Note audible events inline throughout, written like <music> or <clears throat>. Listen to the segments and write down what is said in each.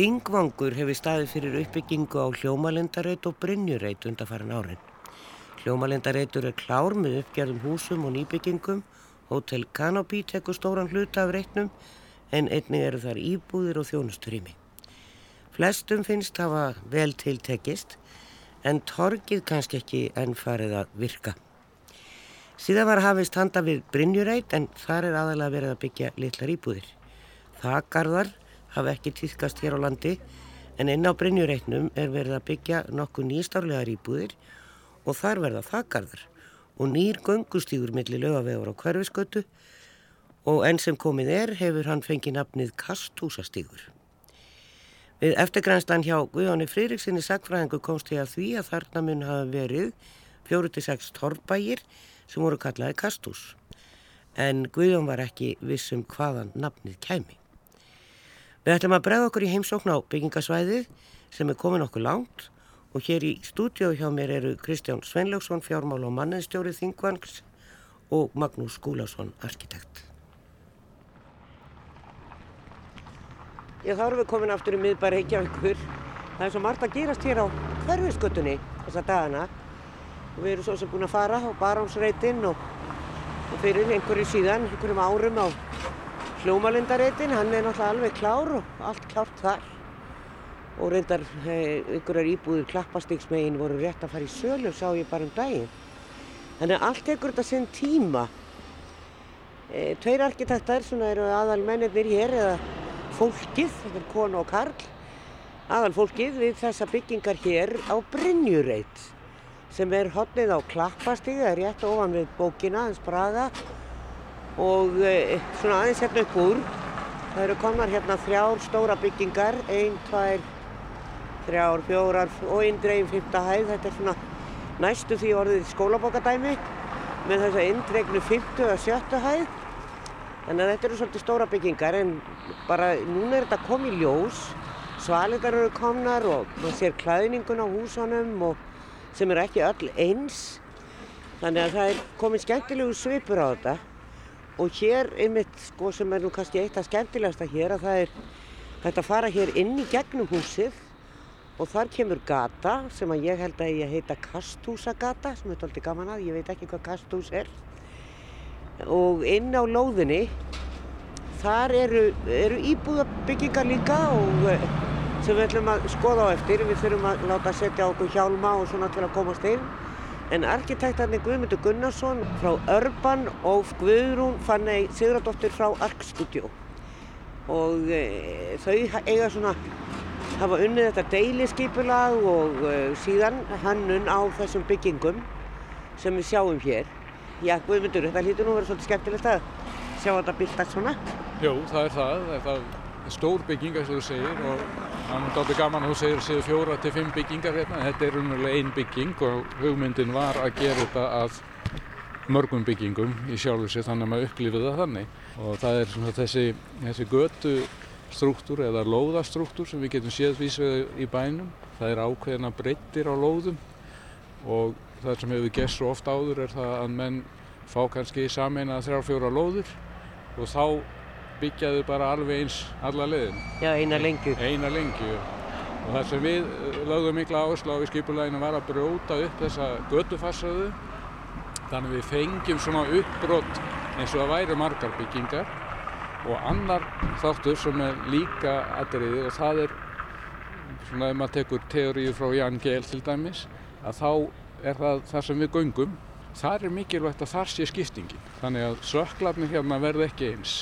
Þingvangur hefur staðið fyrir uppbyggingu á hljómalindareit og brynjureit undarfæran árin. Hljómalindareitur er klár með uppgerðum húsum og nýbyggingum. Hotel Canopy tekur stóran hluta af reitnum en einnig eru þar íbúðir og þjónusturými. Flestum finnst hafa vel tiltekist en torgið kannski ekki enn farið að virka. Síðan var hafist handa við Brynjureit en þar er aðalega verið að byggja litlar íbúðir. Þakarðar hafa ekki týðkast hér á landi en inn á Brynjureitnum er verið að byggja nokkuð nýstárlegar íbúðir og þar verða þakarðar og nýr göngustígur millir lögavegur á hverfiskötu og enn sem komið er hefur hann fengið nafnið Kasthúsastígur. Við eftirgrænslan hjá Guðjóni Fririksinni sagfræðingu komst ég að því að þarna mun hafa verið 46 torrbægir sem voru kallaði Kasthús en Guðjón var ekki vissum hvaðan nafnið kæmi. Við ætlum að bregða okkur í heimsókn á byggingasvæðið sem er komin okkur langt og hér í stúdíu hjá mér eru Kristján Svenljóksson, fjármál og manneðstjóri Þingvangs og Magnús Skúlásson, arkitekt. Þá erum við komin aftur í miðbæri Reykjavíkur. Það er svo margt að gerast hér á hverfisgötunni þessa dagana og við erum svo sem búin að fara á baránsreitinn og, og fyrir einhverju síðan, einhverjum árum á Hljómalindareitin, hann er náttúrulega alveg klár og allt klárt þar og reyndar einhverjar íbúður klappastiksmegin voru rétt að fara í sölu, sá ég bara um daginn. Þannig að allt tekur þetta sinn tíma. E, tveir arkitektar, svona eru aðal mennir hér, eða fólkið, þetta er kona og karl, aðal fólkið við þessa byggingar hér á Brynjureit sem er hodnið á klappastig, það er rétt ofan við bókina, hans Braga og e, svona aðeins hérna upp úr. Það eru komnar hérna þrjár stóra byggingar. Einn, tvær, þrjár, fjórar og einn dreifin fymta hæð. Þetta er svona næstu því orðið skólabokadæmi með þess að indregnu fymtu eða sjöttu hæð. Þannig að þetta eru svolítið stóra byggingar en bara núna er þetta komið ljós. Svalindar eru komnar og maður sér klæðningun á húsunum og sem eru ekki öll eins. Þannig að það er komið skemmtilegu svipur á þetta og hér einmitt sko sem er nú kannski eitt af skemmtilegasta hér að það er þetta fara hér inn í gegnum húsið og þar kemur gata sem að ég held að ég heita Kasthúsagata sem er doldið gaman að, ég veit ekki hvað kasthús er. Og inn á lóðinni þar eru, eru íbúðabyggingar líka og eh, sem við ætlum að skoða á eftir. Við þurfum að láta setja okkur hjálma og svona til að komast inn en arkitektarnir Guðmundur Gunnarsson frá Örban og Guðrún Fannei Sigradóttir frá Arkstudio og e, þau eiga svona hafa unnið þetta deiliskypulag og e, síðan hannun á þessum byggingum sem við sjáum hér. Já, Guðmundur, þetta hlýtur nú að vera svolítið skemmtilegt að sjá þetta byrtast svona. Jú, það er það. Það er stór bygging, og þú segir, og Það er náttúrulega gaman þú segir séu fjóra til fimm byggingar hérna. Þetta er umverulega einn bygging og hugmyndin var að gera þetta að mörgum byggingum í sjálfu sig þannig að maður upplifið það þannig. Og það er svona þessi, þessi götu struktúr eða lóðastruktúr sem við getum séð vísveið í bænum. Það er ákveðina breyttir á lóðum og það sem hefur gert svo oft áður er það að menn fá kannski sameina þrjár fjóra lóður og þá byggjaðu bara alveg eins alla leðin. Já, eina lengju. Eina lengju. Og það sem við eh, lögðum mikla áherslu á í skipulæginu var að brjóta upp þessa götufarsöðu þannig við fengjum svona uppbrott eins og að væri margar byggingar og annar þáttur sem er líka aðriði og það er svona ef maður tekur teóriu frá Jan Gehl til dæmis að þá er það það sem við göngum þar er mikilvægt að þar sé skiptingin þannig að söklarnir hérna verð ekki eins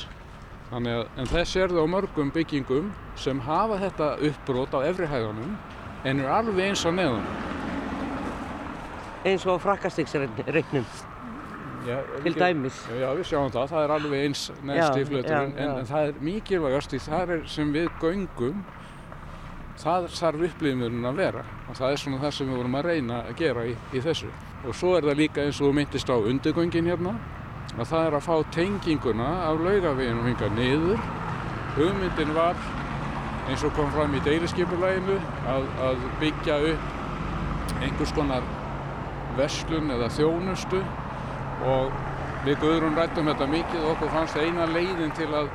Að, en þess er það á mörgum byggingum sem hafa þetta uppbrót á efrihæðunum en er alveg eins á neðunum. Eins og frakkastiksreiknum til dæmis. Já, við sjáum það. Það er alveg eins neðst í fluturinn en, en það er mikilvægast því það er sem við göngum það þarf upplýðumurinn að vera og það er svona það sem við vorum að reyna að gera í, í þessu. Og svo er það líka eins og myndist á undirgöngin hérna að það er að fá tenginguna af laugaveginu hinga niður. Hugmyndin var, eins og kom fram í deiliskeipurlæginu, að, að byggja upp einhvers konar verslun eða þjónustu og við Guðrún rættum þetta mikið og okkur fannst eina leiðin til að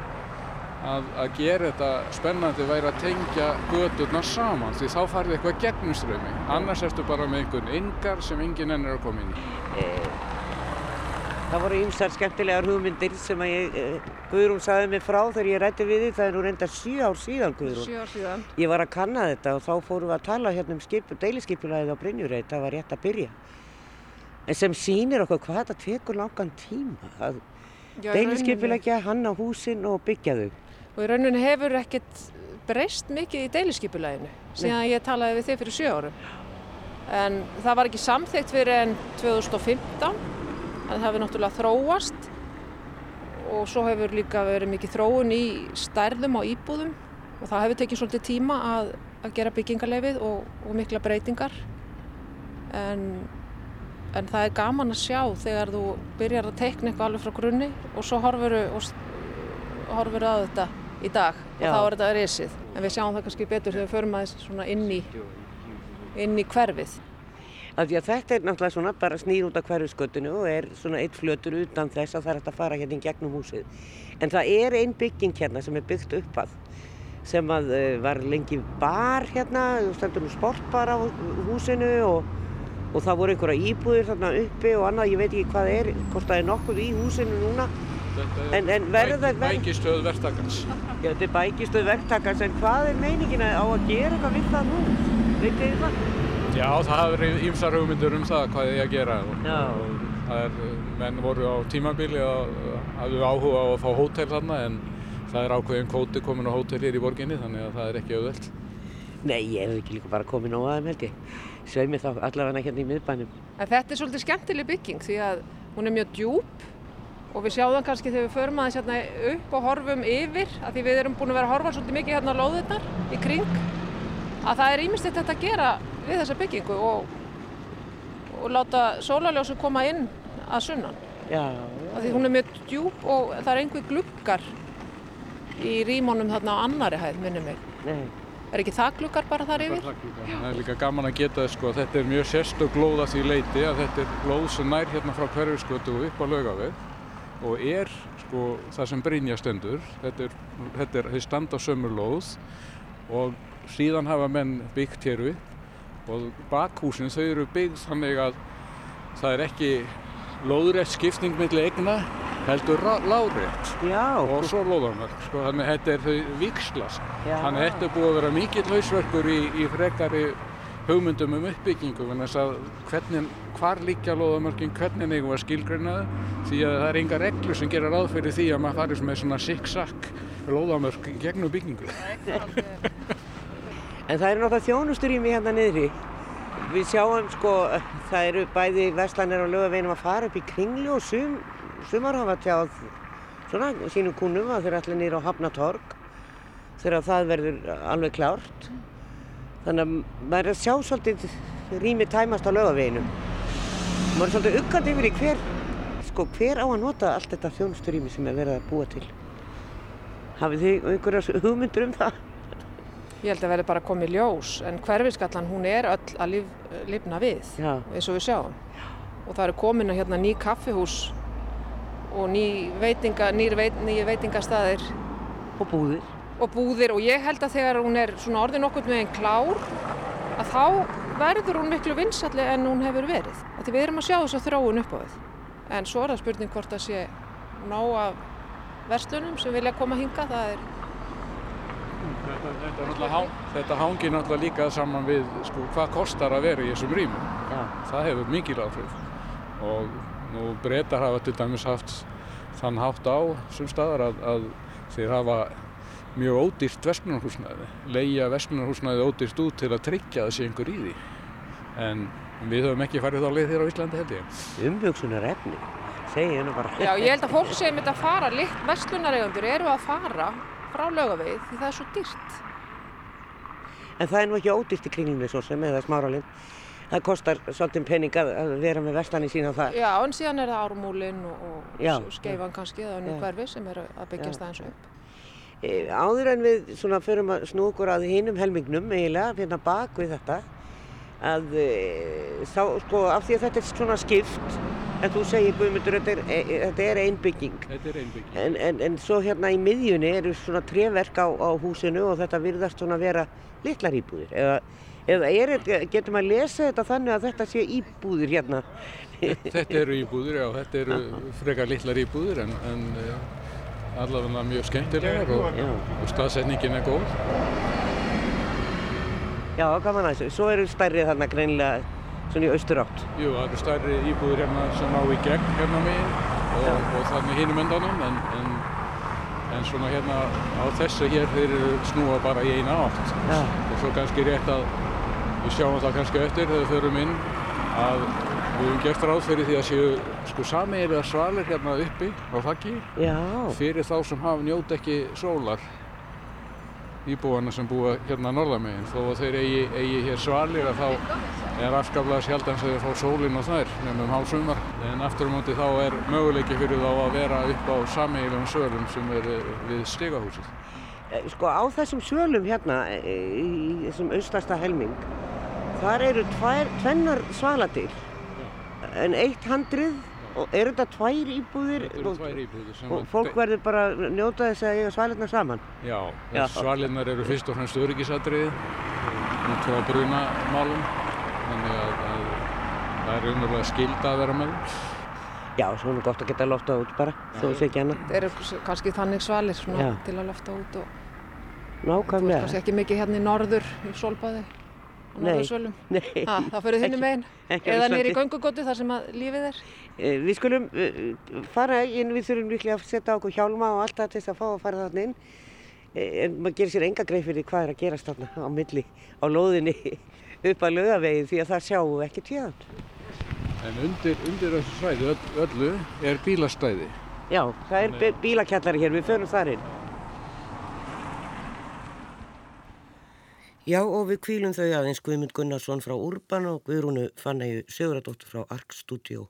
að, að gera þetta spennandi væri að tengja gödurnar saman því þá farið eitthvað gegnumströmi. Annars ertu bara með einhvern yngar sem enginn enn er að koma inn í. Það voru ýmsar skemmtilegar hugmyndir sem að ég, eh, Guðrún saði mig frá þegar ég rætti við því, það er nú reyndar 7 ár síðan Guðrún. Sjö ár síðan. Ég var að kanna þetta og þá fórum við að tala hérna um skip, deiliskypulæðið á Brynjureit, það var rétt að byrja. En sem sýnir okkur hvað þetta tekur langan tíma, að deiliskypulækja, hanna húsin og byggja þau. Og í rauninni hefur ekkert breyst mikið í deiliskypulæginu síðan ég talaði við þig fyrir sjö árum. En það var ekki samþygt fyrir enn 2015, en það hefur náttúrulega þróast og svo hefur líka verið mikið þróun í stærðum á íbúðum og það hefur tekið svolítið tíma að, að gera byggingarleifið og, og mikla breytingar. En, en það er gaman að sjá þegar þú byrjar að teikna eitthvað alveg frá grunni og svo horfur horfur á þetta í dag Já. og þá er þetta risið. En við sjáum það kannski betur þegar við förum aðeins svona inn í, inn í hverfið. Af því að þetta er náttúrulega svona bara snýr út af hverfiskötunu og er svona eitt flötur utan þess að það er hægt að fara hérna í gegnum húsið. En það er ein bygging hérna sem er byggt upp að sem að uh, var lengi bar hérna, þú stendur nú sportbar á húsinu og, og það voru einhverja íbúðir þarna uppi og annað, ég veit ekki hvað er, hvort það er nokkuð í húsinu núna. Þetta En- en verður það- verður- bækistöð verktakans. Já, þetta er bækistuð verktakars en hvað er meiningin að á að gera eitthvað við það nú? Veit þið það? Já, það hafa verið ýmsar hugmyndur um það hvað þið að gera. Og, og það er, menn voru á tímabili að hafðu áhuga á að fá hótel þarna en það er ákveðin kvóti komin á hótel hér í borginni þannig að það er ekki auðvelt. Nei, ég hef ekki líka bara komin á aðeim held ég. Sveið mér þá allavega hérna í miðbænum. En þetta er svolítið skemmtileg bygging því að hún er mjög djúb og við sjáum það kannski þegar við förum aðeins hérna upp og horfum yfir að því við erum búin að vera að horfa svolítið mikið hérna á lóðirnar í kring að það er ímyndstætt þetta að gera við þessa byggingu og, og láta sólarljósu koma inn að sunnan. Já, Af því hún er mjög djúb og það er einhver gluggar í rýmónum þarna á annari hæð, minnum mig. nei. Er ekki það gluggar bara þar yfir? Það er líka gaman að geta sko, að þetta er mjög sérstök glóð að því leiti að þetta er glóð sem nær hérna frá hverfiskötu og upp á laugaveg og er sko, það sem Brynja stendur. Þetta er, þetta er þau standa á sömu lóð og síðan hafa menn byggt hér upp og bakhúsin þau eru byggð þannig að það er ekki lóðrétt skipting milli egna heldur Já, og svo lóðarmörk sko, þannig að þetta er þau vikslast Já. þannig að þetta er búið að vera mikill hausverkur í, í frekari hugmyndum um uppbyggingu en þess að hvernig, hvar liggja lóðamörkin, hvernig eigum við að skilgreina það því að það er enga reglur sem gera ráð fyrir því að maður farið með svona zigzag lóðamörk í gegnum byggingu en það eru náttúrulega þjónusturými hérna niðri. Við sjáum sko, það eru bæði verslanir og lögaveginum að fara upp í kringlu og sum, sumar hafa tjáð svona sínum kúnum að þeir allir niður á Hafnatorg þegar það verður alveg klárt. Þannig að maður er að sjá svolítið rými tæmast á lögaveginum. Maður er svolítið uggandi yfir í hver, sko, hver á að nota allt þetta þjónusturými sem er verið að búa til. Hafið þið einhverjar hugmyndur um það? Ég held að verði bara komið ljós, en hverfiskallan hún er öll að lif, lifna við, Já. eins og við sjáum. Og það eru komin að hérna ný kaffihús og ný veitinga, nýr veit, veitingastæðir Og búðir. og búðir og ég held að þegar hún er svona orðin okkur með einn klár, að þá verður hún miklu vinsalli en hún hefur verið. Því við erum að sjá þess að þróun upp á við. En svo er það spurning hvort það sé nóg af verslunum sem vilja koma hinga, það er Þetta, þetta, hang, þetta hangir náttúrulega líka saman við sko, hvað kostar að vera í þessum rýmum. Já. Það hefur mikil áhrif og nú breytar hafa til dæmis haft þann hátt á sem staðar að, að þeir hafa mjög ódýrt verslunarhúsnæði, leigja verslunarhúsnæði ódýrt út til að tryggja sé einhver í því. En við höfum ekki farið þá leið hér á Íslandi held ég. Umhugsunar efni, ég nú bara. Já, ég held að fólk sem þetta fara, litt verslunareigandur eru að fara frá laugavegi því það er svo dýrt. En það er nú ekki ódýrt í kringlunni svo sem eða smáralinn. Það kostar svolítið pening að, að vera með verslanir sína þar. Já, en síðan er það ármúlin og, og Já, skeifan kannski eða Já. hverfi sem eru að byggjast Já. aðeins upp. E, áður en við svona förum að snú okkur að hinum helmingnum eiginlega, hérna bak við þetta, að e, þá, sko, af því að þetta er svona skipt, En þú segir Guðmundur, þetta er, e, þetta er ein bygging. Þetta er einbygging. En, en, en svo hérna í miðjunni eru svona treverk á, á húsinu og þetta virðast svona vera litlar íbúðir. Eða, eða er, getur maður að lesa þetta þannig að þetta sé íbúðir hérna? Þetta eru íbúðir, já, þetta eru frekar litlar íbúðir en, en allavega mjög skemmtilegar og, og staðsetningin er góð. Já, gaman að þessu. Svo eru stærri þarna greinilega svona í austur átt. Jú, það eru stærri íbúðir hérna sem á í gegn hérna megin og, og þannig hinum endanum en, en, en svona hérna á þessu hér þeir eru snúa bara í eina átt. Já. Og svo kannski rétt að við sjáum það kannski eftir þegar við förum inn að við höfum gert ráð fyrir því að séu sko sameiginlega svalir hérna uppi á þakki fyrir þá sem hafa njót ekki sólar íbúana sem búa hérna norðamegin þó að þeir eigi, eigi hér svalir að þá er afskaplega sjaldan sem þeir fá sólinn á þær nefnum um hálfsumar en aftur á móti þá er möguleiki fyrir þá að vera upp á sameiginlegum svölum sem er eh, við stigahúsið. Eh, sko á þessum svölum hérna eh, í þessum austasta helming, þar eru tvær, tvennar svaladir. En eitt handrið og eru þetta tvær íbúðir? Þetta eru tvær íbúðir sem Og fólk verður bara að njóta þess að eiga svalirna saman. Já, Já. svalinnar eru fyrst og fremst öryggisatriði út frá brunamálum þannig að, að það er umverulega skilda að vera með. Já, svo er nú gott að geta loftað út bara, þó sé ekki annað. Það eru kannski þannig svalir svona, Já. til að lofta út og þú ert Nákvæmlega. kannski ekki mikið hérna í norður í solbæði. Norðursvölum. Nei, Ha, það fyrir þinnum megin. ekki á Eða nýri göngugóti þar sem að lífið er. Eh, Við skulum uh, fara inn, við þurfum líklega að setja okkur hjálma og allt það til þess að fá að fara þarna inn. Eh, En maður gerir sér enga greið fyrir hvað er að gerast þarna á milli, á lóðinni <laughs> upp að lögavegi því að það sjáum við ekki tjóðan. En undir, undir þessu svæði öll, öllu er bílastæði. Já, það er bí- bílakjallari hér, við förum þar inn. Já, og við kvílum þau aðeins Guðmund Gunnarsson frá Urban og Guðrúnu Fannæju Siguradóttur frá Ark Studio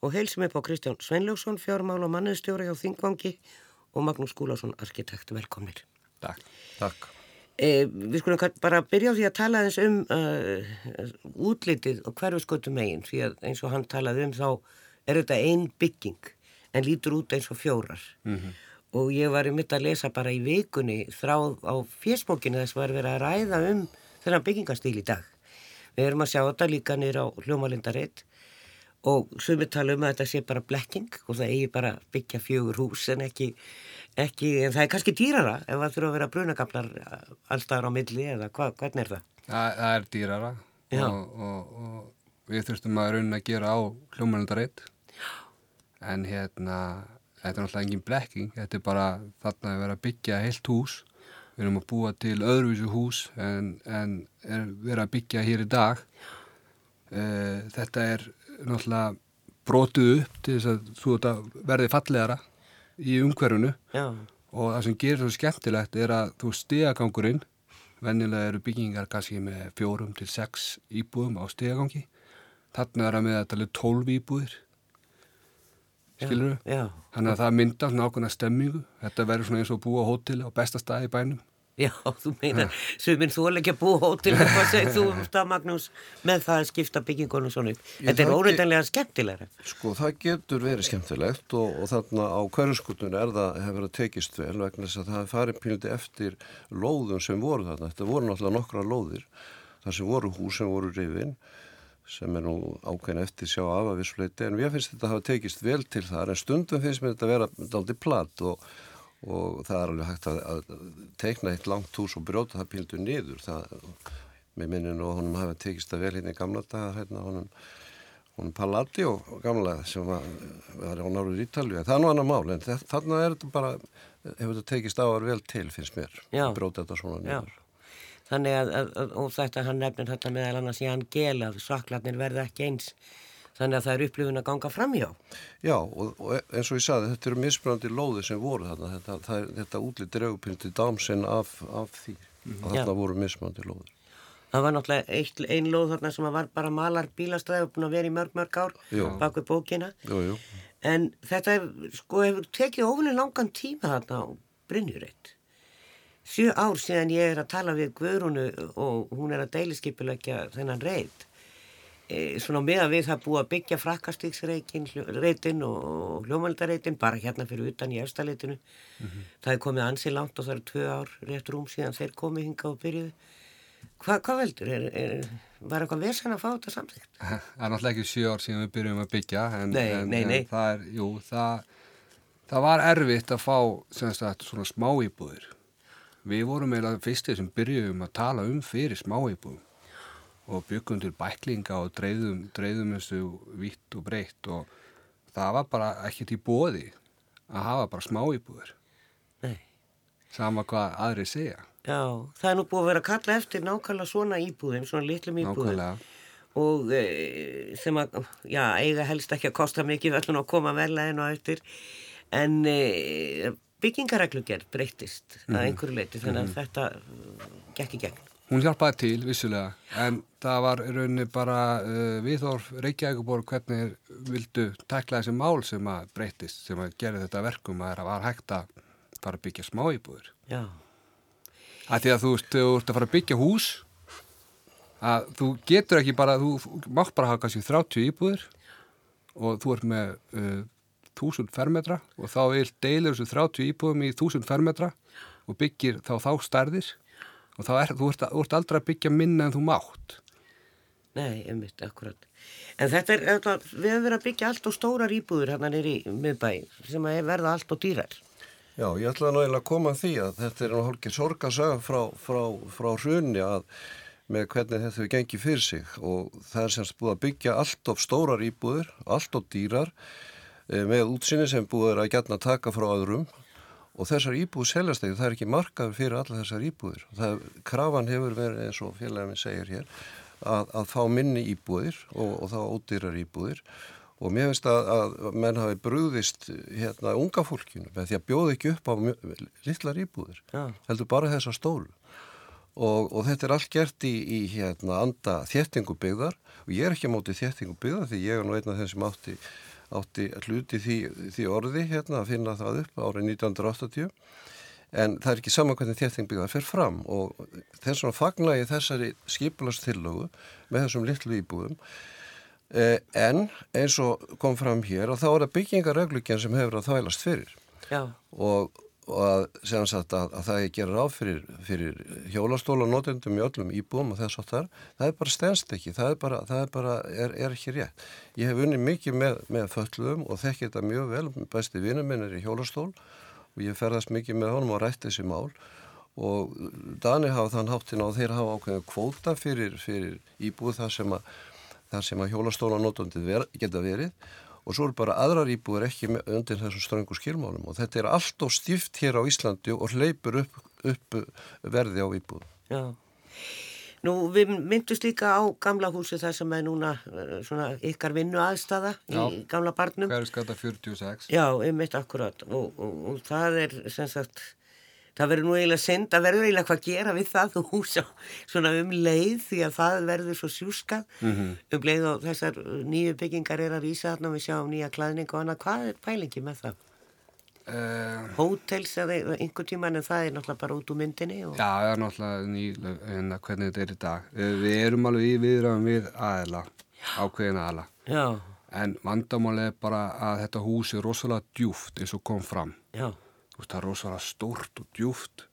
og heilsum upp á Kristján Sveinljóksson, fjármál og manniðstjóri á Þingvangi og Magnús Skúlason, arkitekt, velkomnir. Takk. Takk. E, við skulum bara byrja á því að tala aðeins um uh, útlitið og hverfiskötu megin því að eins og hann talaði um þá er þetta ein bygging en lítur út eins og fjórar og ég var í mitt að lesa bara í vikunni þráð á fésbókinu þess var verið að ræða um þennan byggingastíl í dag. Við erum að sjá þetta líka niður á hljómalindarreitt og sumir tala um að þetta sé bara blekking og það eigi bara byggja fjögur hús en ekki, ekki en það er kannski dýrara ef það þurfa að vera brunagaflar allstaðar á milli eða hva, hvernig er það? Það, það er dýrara og, og, og við þurftum að raun að gera á hljómanundarreitt en hérna þetta er náttúrulega engin blekking þetta er bara þarna að vera að byggja heilt hús. Við erum að búa til öðruvísu hús en, en er vera að byggja hér í dag. Uh, þetta er náttúrulega brotuð upp til þess að þú verði fallegara í umhverfunu Já, og það sem gerir svo skemmtilegt er að þú stegagangurinn venjulega eru byggingar kannski með fjórum til sex íbúðum á stegagangi þarna er að með þetta alveg tólf íbúðir skilur við? já, Þannig að það mynda svona ákveðna stemmingu þetta verður svona eins og búa á hóteli á besta staði í bænum. Já, þú meinar sumir þú alveg ekki að búa hótel hvað segir þú um <laughs> það Magnús með það að skipta byggingunum svona upp? Ég Þetta er óreittanlega skemmtilegra. Sko það getur verið skemmtilegt og, og þarna á hverjuskutunni er það hefur að tekist vel vegna þess að það er farið píldi eftir lóðum sem voru þarna. Þetta voru náttúrulega nokkra lóðir. Þar sem voru hús sem voru rifin sem er nú ákveðin eftir sjá af að vissuleiti en mér finnst þetta að hafa tekist vel til þar en stundum finnst mér þetta að vera daldi platt og, og það er alveg hægt að, að teikna eitt langt hús og brjóta það píldu niður. Það, með minninu og honum hafa tekist það vel hérna í gamla daga hérna honum hún Palladio gamla sem var, var á Norður Ítalju það er nú annar mál en þa- þarna er þetta bara hefur þetta tekist áar vel til finnst mér bróta þetta svona Já. Þannig að, að, að og þetta hann nefnir þetta meðal annars í hann gel að svaklarnir verða ekki eins. Þannig að það er upplifun að ganga framhjá. Já og, og eins og ég saði þetta eru mismunandi lóði sem voru þarna. Þetta, er- þetta útlit dreugupildi dámsinn af, af því. Að Já. þarna voru mismunandi lóðir. Það var náttúrulega eitt, ein lóð þarna sem var bara malar bílastæði og búin að vera í mörg mörg ár bak við bókina. Jú, jú, en þetta hef, sko hefur tekið óvinni langan tíma þarna á Brynjureitt sjö ár síðan ég er að tala við Guðrúnu og hún er að deiliskypulegja þennan reit e, svona meðan við það búið að byggja frakkastíksreitin og hljómaldareitin bara hérna fyrir utan í efstaleitinu. Það er komið ansi langt og það eru tvö ár rétt rúm síðan þeir komið hinga og byrjuðu. Hva, hvað veldur? Er, er, var eitthvað versan að fá þetta samþygt? Það er náttúrulega ekki sjö ár síðan við byrjum að byggja en, Nei, en, nei, nei. en það er, jú, það, það var erfitt að fá sagt, svona smá íbúðir. Við vorum eiginlega fyrstir sem byrjuðum að tala um fyrir smá íbúðum og byggum til bæklinga og dreifðum, dreifðum þessu vitt og breytt og það var bara ekkert í bóði að hafa bara smá íbúðir, Nei. sama hvað aðri segja. Já, það er nú búið að vera að kalla eftir nákvæmlega svona íbúðum, svona litlum íbúðum. Nákvæmlega. og e, sem að, já, eiga helst ekki að kosta mikið völlun að koma verla en og eftir en e, byggingareglugjörð breytist að einhverju leiti þannig að þetta mm, gekk í gegn. Hún hjálpaði til, vissulega, en það var í rauninni bara uh, viðhorf Reykjavíkuborg hvernig vildu tækla þessi mál sem að breytist, sem að gera þetta verkum að það var hægt að fara að byggja smá íbúður. Já, Að því að þú veist, þú ert að fara að byggja hús, að þú getur ekki bara, þú mátt bara hafa kannski 30 íbúður og þú ert með uh, 1000 fermetra og þá vil deilur þessu 30 íbúðum í 1000 fermetra og byggir þá þá stærðir og þá er, þú, ert, þú ert aldrei að byggja minna en þú mátt. nei, einmitt, akkurat. En þetta er, þetta, við hefum verið að byggja allt og stórar íbúður hérna nýri miðbæ sem að verða allt og dýrar. Já, ég ætla nú eiginlega að koma að því að þetta er nú hálfgeir sorgasaga frá, frá, frá hrunni að með hvernig þetta hefur gengið fyrir sig og það er semst búið að byggja allt of stórar íbúður, allt of dýrar með útsinni sem búið er að gætna taka frá öðrum og þessar íbúður seljast ekki, það er ekki markaður fyrir alla þessar íbúður. Það, krafan hefur verið eins og félagin segir hér að, að fá minni íbúðir og, og þá ódýrar íbúðir og mér finnst að, að menn hafi brúðist hérna unga fólkinu með því að bjóða ekki upp á litlar íbúðir Já. heldur bara þessa stólu og, og þetta er allt gert í, í hérna anda þéttingu byggðar og ég er ekki á móti þéttingu byggðar því ég er nú einn af þeim sem átti, átti hluti því, því orði hérna að finna það upp árið 1980 en það er ekki saman hvernig þétting byggðar fer fram og þess vegna fagna ég þessari skipulastillögu með þessum litlu íbúðum. Eh, en eins og kom fram hér og þá er það byggingarreglugjan sem hefur að þvælast fyrir. Já, og, og að, sagt, að, að það er gerir á fyrir, fyrir hjólastóla notendum í öllum íbúum og þess að þar það er bara stendst ekki, það er bara, það er, bara er, er ekki rétt. Ég hef unni mikið með, með föllum og þekki þetta mjög vel. Besti vinnum minn er í hjólastól og ég ferðast mikið með honum og rætt þessi mál. Og Dani hafa þann háttin á þeir hafa ákveðin kvóta fyrir, fyrir íbúð þar sem að að hjólastóla notandi ver, geta verið og svo eru bara aðrar íbúður ekki undir þessum ströngu skilmálum og þetta er allt og stíft hér á Íslandi og hleypur upp, upp verði á íbúðum. já. Nú, við myndust líka á gamla húsi þar sem er núna eh, svona ykkar vinnu aðstafa í Já. gamla barnum. Hverjuskata 46. Já, einmitt akkurat og, og, og það er sem sagt það verður nú eiginlega synd, það verður eiginlega hvað að gera við það þú <laughs> hús á svona um leið því að það verður svo sjúskað Mhm. um leið og þessar nýju byggingar er að rísa þarna við sjáum nýja klæðning og annað, hvað er pælingi með það? Uh, Hótels eða einhver tíman en það er náttúrulega bara út úr myndinni og... já, það er náttúrulega ný, en hvernig þetta er í dag. Uh, við erum alveg í viðræðum við aðela, ákveðin aðela. Já, En vandamálið er bara að þetta hús er rosalega djúft eins og kom fram. já, Þú veist, það er rosalega stórt og djúft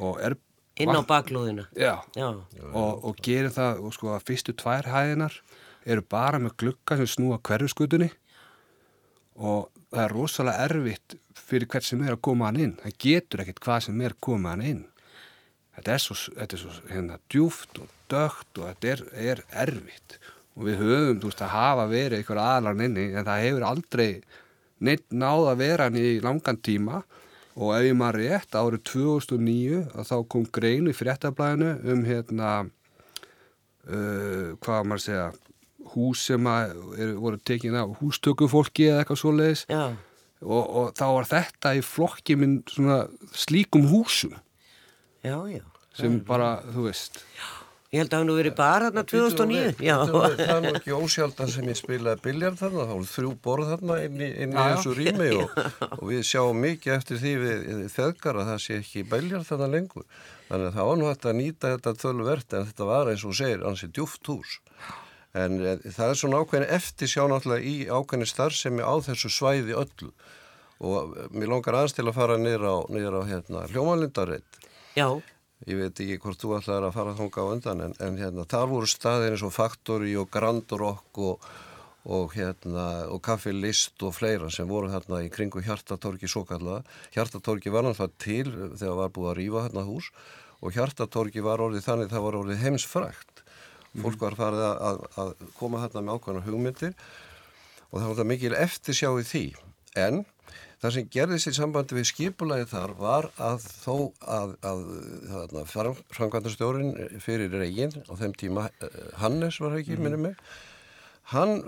og er... inn á baklóðina Já, Já, og, og gerir það, og sko, að fyrstu tvær hæðinar eru bara með glugga sem snúa hverjuskutunni og það er rosalega erfitt fyrir hvert sem er að koma hann inn. Það getur ekkert hvað sem er að koma hann inn. Þetta er svo, þetta er svo hérna, djúft og dögt og þetta er, er erfitt. Og við höfum, þú veist, að hafa verið einhver aðlan inni en það hefur aldrei neitt náð að vera hann í langan tíma og ef ég maður rétt árið 2009 að þá kom greinu í fréttablaðinu um hérna uh, hvað maður að segja hús sem að er, voru tekin af hústökufólki eða eitthvað svoleiðis. Já, og, og þá var þetta í flokki minn svona slíkum húsum. Já, já. Sem bara, þú veist Ég held að hann nú verið bara þarna 2009 Já, Bíddu nú við, Það er nú ekki ósjaldan sem ég spilaði biljard þarna, þá voru þrjú borð þarna inn í, inn í Já, þessu rými og, <laughs> og við sjáum mikið eftir því við þegar að það sé ekki biljard þarna lengur. Þannig að það var nú hægt að nýta þetta tölvert en þetta var eins og segir ansi djúft hús. En e, það er svona ákveðin eftir sjá náttúrulega í ákveðin starfsemi á þessu svæði öllu. Og eh, mér langar aðeins til að fara niður á, á hérna, hljómalindarreitt. Já, Ég veit ekki hvort þú ætlaði að fara þunga á undan en, en hérna, þar voru staðir eins og Factory og Grand Rock og, og, hérna, og Café List og fleira sem voru hérna í kringu Hjartatorgi svo kallaða. Hjartatorgi var náttúrulega til þegar var búið að rýfa hérna hús og Hjartatorgi var orðið þannig það var orðið heimsfrækt. Fólk var farið að, að, að koma hérna með ákvæmna hugmyndir og það var mikil eftirsjá í því. En það sem gerðist í sambandi við skipulagi þar var að þó að, að, að framkvæmdastjórin fyrir reginn á þeim tíma, eh, Hannes var ekki, mm. minnum mig, hann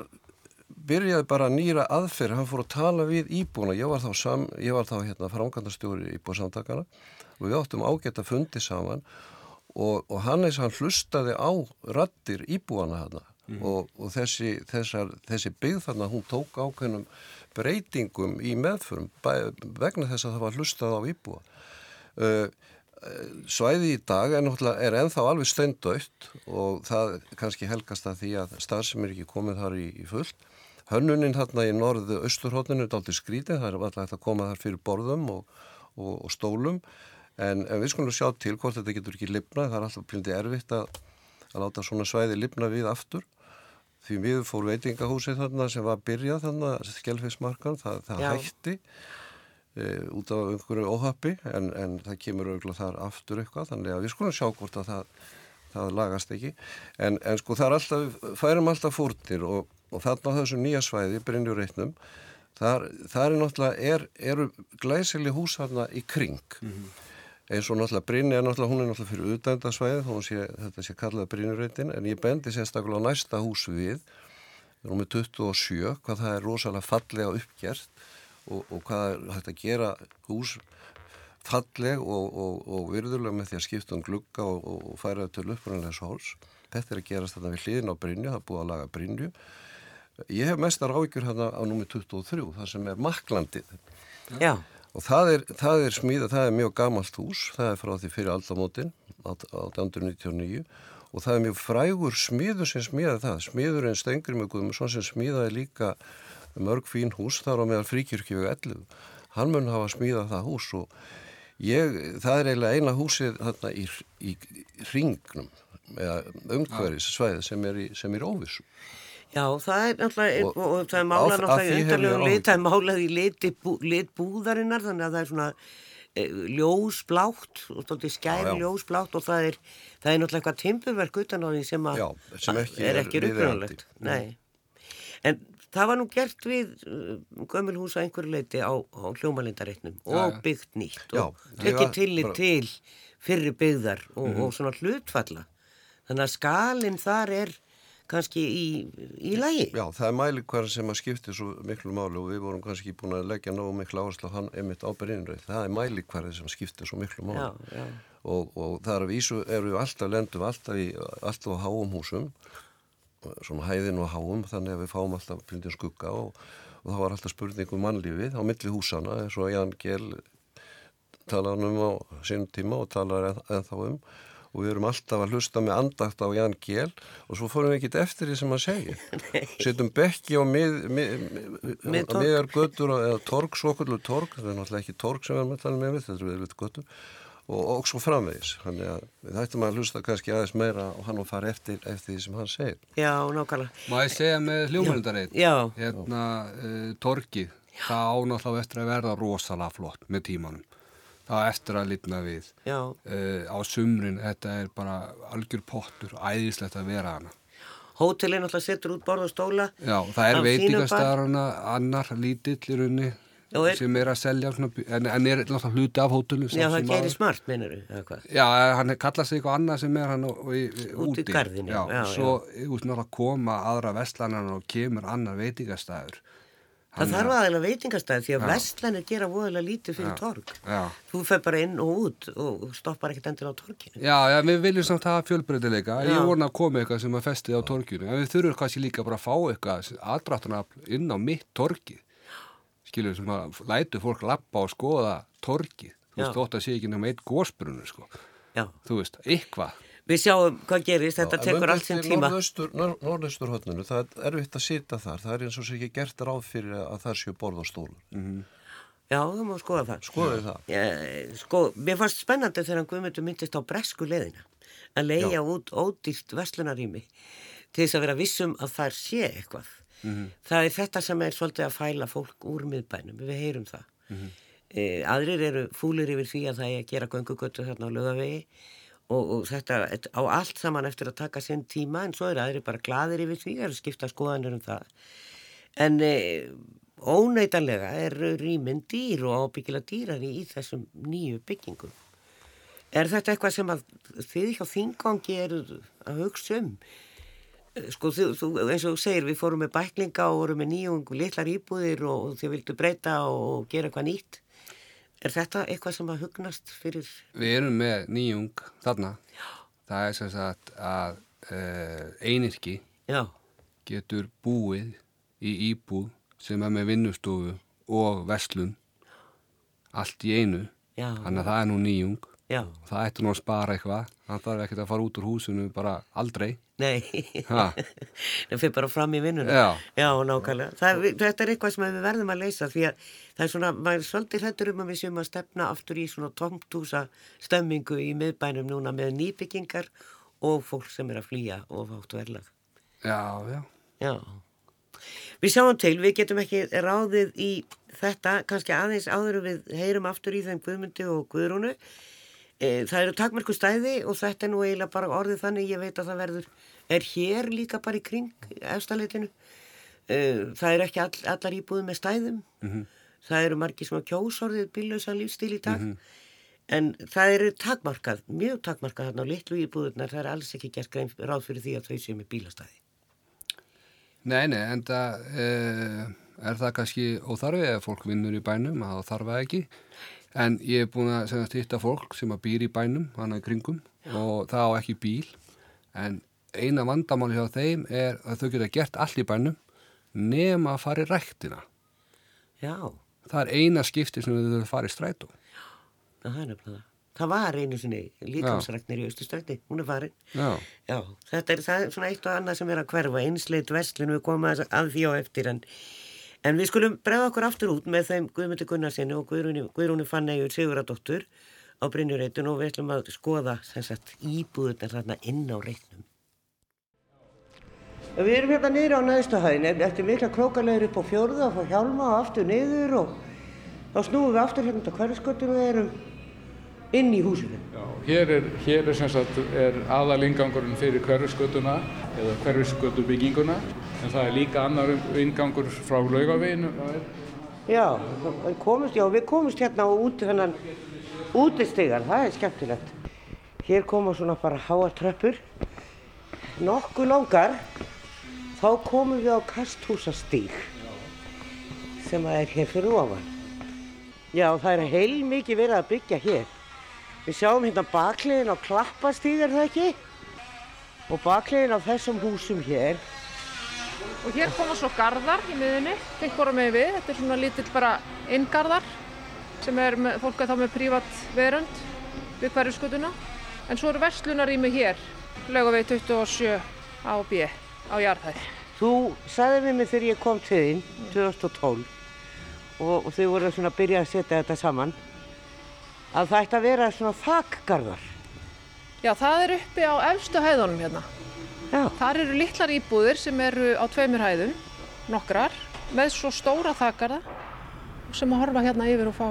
byrjaði bara að nýra aðferð, hann fór að tala við íbúna, ég var þá, sam, ég var þá hérna, framkvæmdastjóri íbúðsamtakana og við áttum ágætt að fundi saman og, og Hannes hann hlustaði á rattir íbúana hann mm. og, og þessi, þessar, þessi byggð þarna hún tók ákveðnum breytingum í meðförum vegna þess að það var hlustað á íbúa. Uh, svæði í dag er, er ennþá alveg steindautt og það kannski helgast að því að stað sem er ekki komið þar í, í fullt. Hönnuninn hérna í norðu austurhóttinu er aldrei skrítið, það er alltaf að koma þar fyrir borðum og, og, og stólum en, en við skulum sjá til hvort þetta getur ekki lifnað, það er alltaf plindi erfitt að, að láta svona svæði lifna við aftur því við fór veitingahúsið þarna sem var byrjað þarna, skjálfismarkan, það, það hætti e, út af einhverju óhappi en, en það kemur auðvitað þar aftur eitthvað þannig að við skulum sjá hvort að það, það lagast ekki. En, en sko það er alltaf, færum alltaf fórtir og, og þarna á þessu nýja svæði, Brynjureitnum, þar, þar er náttúrulega, er, eru glæsili hús þarna í kring. Mm -hmm eins og náttúrulega Brynni er náttúrulega, hún er náttúrulega fyrir utdændasvæði, þá sé þetta sé kallað Brynnireitin, en ég bendi sérstaklega á næsta hús við, rúmið 27, hvað það er rosalega fallega uppgjert og, og hvað er hægt að gera hús falleg og, og, og virðulega með því að skipta um glugga og færa til upprænlegs hóls. Þetta er að gerast þetta við hliðin á Brynni, það er búið að laga Brynju. Ég hef mestar ávíkjur hérna á númið 23, það sem er maklandið. Já. Og það er, það er smíða, það er mjög gamalt hús, það er frá því fyrir aldamótin, 1899 og það er mjög frægur smíður sem smíðaði það. Smíðurinn Stengri með Guðmundsson sem smíðaði líka mörg fín hús þar á meðal fríkirkjöfu 11. Hann mun hafa smíðað það hús og ég, það er eiginlega eina húsið þarna í, í, í ringnum, umhverfis svæði sem er í, er óvissu. Já, það er náttúrulega, og, og það er málað náttúrulega í undarlegum lit, það er málað í lit, lit búðarinnar, þannig að það er svona e, ljósblátt, skæri ljósblátt og það er, það er náttúrulega eitthvað timpurverk utan á því sem, já, sem ekki er ekki rúgrunulegt. Nei, en það var nú gert við uh, gömulhús að einhverju leiti á, á hljómalindareitnum og byggt nýtt og tekið tillit bara... til fyrri byggðar og, mm -hmm. og svona hlutfalla. Þannig að skalinn þar er kannski í, í lagi. Já, það er mælikvar sem að skipti svo miklu máli og við vorum kannski búin að leggja nógu miklu áherslu á hann einmitt ábyrðinrið. Það er mælikvar sem skipti svo miklu máli. Já, já. Og, og það er að vísu, eru við alltaf lendum alltaf í, alltaf á háum húsum, svona hæðin og háum, þannig að við fáum alltaf blindin skugga og, og það var alltaf spurning um mannlífið á milli húsana, eins og Jan Gjell talaði um á sínum tíma og talaði ennþá um og við erum alltaf að hlusta með andagt á Jan Gjell og svo fórum við ekkit eftir því sem hann segir. <laughs> Settum bekki á miðar göttur eða torg, svokullu torg, það er náttúrulega ekki torg sem við erum að tala með við, þetta er viðlut göttur og, og svo framvegis. Þannig að við ættum að hlusta kannski aðeins meira og hann og fara eftir, eftir því sem hann segir. Já, nákvæmlega. Má ég segja með hljómlundareit, hérna uh, torgið, það ánáttúrulega eftir að verða rosalega flott með tímanum það eftir að litna við uh, á sumrin, þetta er bara algjör pottur, æðislegt að vera hana Hótelin alltaf setur út borð og stóla. Já, það er veitingastæðarana annar lítill í raunni er... sem er að selja en, en er alltaf hluti af hótelin Já, það gerir smart, minnur þú? Já, hann kallast eitthvað annað sem er hann úti Út í gardinu Já, já svo já. koma aðra vestlanan og kemur annar veitingastæður Það þarf aðeins að veitingastæði því að vestlanir gera voðalega lítið fyrir já, torg. Já. Þú fer bara inn og út og stoppar ekkert endur á torginu. Já, já, við viljum samt hafa fjölbreytileika. Ég vona að koma eitthvað sem er festið á torginu. En við þurfum kannski líka bara að fá eitthvað aðdráttunafl inn á mitt torgi. Skiljum sem að lætu fólk lappa og skoða torgi. Þú veist, þótt að sé ekki náma eitt gósbrunnu, sko. Já. Þú veist, eitthvað. Við sjáum hvað gerist, þetta tekur allt sinn tíma. Norðaustur hodninu, það er erfitt að sita þar, það er eins og sem ekki gert ráð fyrir að það séu borð á stólun. Mm -hmm. Já, þú má skoða það. Skoðið það. Ég, sko, mér fannst spennandi þegar Guðmundur myndist á bresku leðina að leia út ódýrt veslunarími til þess að vera vissum að það sé eitthvað. Mm -hmm. Það er þetta sem er svolítið að fæla fólk úr miðbænum, við heyrum það. Mm -hmm. e, aðrir eru fúlir yfir því að það er að gera göngugötu þarna á lögavegi og, og þetta á allt saman eftir að taka sinn tíma en svo er aðrir bara gladir yfir því að skipta skoðanir um það. En e, óneitanlega er rýminn dýr og ábyggilega dýrari í þessum nýju byggingum. Er þetta eitthvað sem að þið hjá þingangi eru að hugsa um? Sko þú, þú, eins og þú segir við fórum með bæklinga og vorum með nýjung litlar íbúðir og þið vildu breyta og gera eitthvað nýtt Er þetta eitthvað sem að hugnast fyrir? Við erum með nýjung þarna. Já. Það er sem sagt að uh, einirki Já. getur búið í íbúð sem er með vinnustofu og vestlun allt í einu. Já. Þannig að það er nú nýjung. Já. Það ættur nú að spara eitthvað. Það þarf ekkert að fara út úr húsinu bara aldrei. Nei, <laughs> það fyrir bara fram í vinnuna. Já. Já, nákvæmlega. Það, þetta er eitthvað sem við verðum að leysa því að það er svona, maður er svolítið hlættur um að við séum að stefna aftur í svona tómtúsa stemmingu í miðbænum núna með nýbyggingar og fólk sem er að flýja og fátt verðlag. Já, já. Já. Við sjáum til, við getum ekki ráðið í þetta, kannski aðeins áður við heyrum aftur í þeim Guðmundi og Guðrúnu E, það eru takmörku stæði og þetta er nú eiginlega bara orðið þannig ég veit að það verður, er hér líka bara í kring efstaleitinu e, það er ekki all, allar íbúið með stæðum. Mm -hmm. það eru margi svona kjósorðið bílausa lífstíl í dag. Mm -hmm. en það eru takmarkað, mjög takmarkað þarna á litlu íbúðunar, það er alls ekki gert grein ráð fyrir því að þau séu með bílastæði. Nei, nei, en það e, er það kannski óþarfið ef fólk vinnur í bænum, þarf það ekki En ég hef búin að hitta fólk sem að býr í bænum, hana í kringum Já. og það á ekki bíl. En eina vandamáli hjá þeim er að þau geta gert allt í bænum nema að fara í ræktina. Já. Það er eina skipti sem þau að fara í strætó. Já, það er nefnilega það. Það var einu sinni líkamsræknir í Östustrætti, hún er farin. Já. Já, þetta er, er svona eitt og annað sem er að hverfa, einsleit vestlinu, við komum að því á eftir en En við skulum bregða okkur aftur út með þeim Guðmundi Gunnarsinni og Guðrúni Fannegjur Siguradóttur á Brynjureitun og við ætlum að skoða sagt, íbúðunar þarna inn á reitnum. Við erum hérna niður á næðstuhæðin eftir mikla krókarlegur upp á fjörðu og hjálma og aftur niður og þá snúum við aftur hérna á hverjasköttinu og erum inn í húsinu. Já, hér er, hér er, sagt, er aðalingangurinn fyrir hverjasköttuna eða hverjasköttubygginguna En það er líka annar ingangur frá laugaveginu? Já, komumst, já, við komumst hérna út þennan útistegar, það er skemmtilegt. Hér koma svona bara háartröppur, nokkuð langar, þá komum við á kasthúsastíg sem er hér fyrir ofan. Já, það er heil mikið verið að byggja hér. Við sjáum hérna bakliðin á klappastíg, er það ekki? Og bakliðin á þessum húsum hér Og hér koma svo gardar í miðunni, tengt bara með við. Þetta er svona lítill bara inngardar sem er með, fólk að þá með prívat verund við hverju skutuna. En svo eru verslunarími hér, laugavegi 27 á B, á jarðhæð. Þú sagði við mig þegar ég kom til þín, 2012, og, og þau voru svona að byrja að setja þetta saman, að það ætti að vera svona þakkgardar. Já, það er uppi á efstu hæðunum hérna. Já. Þar eru litlar íbúðir sem eru á tveimur hæðum, nokkrar, með svo stóra þakkarða sem að horfa hérna yfir og fá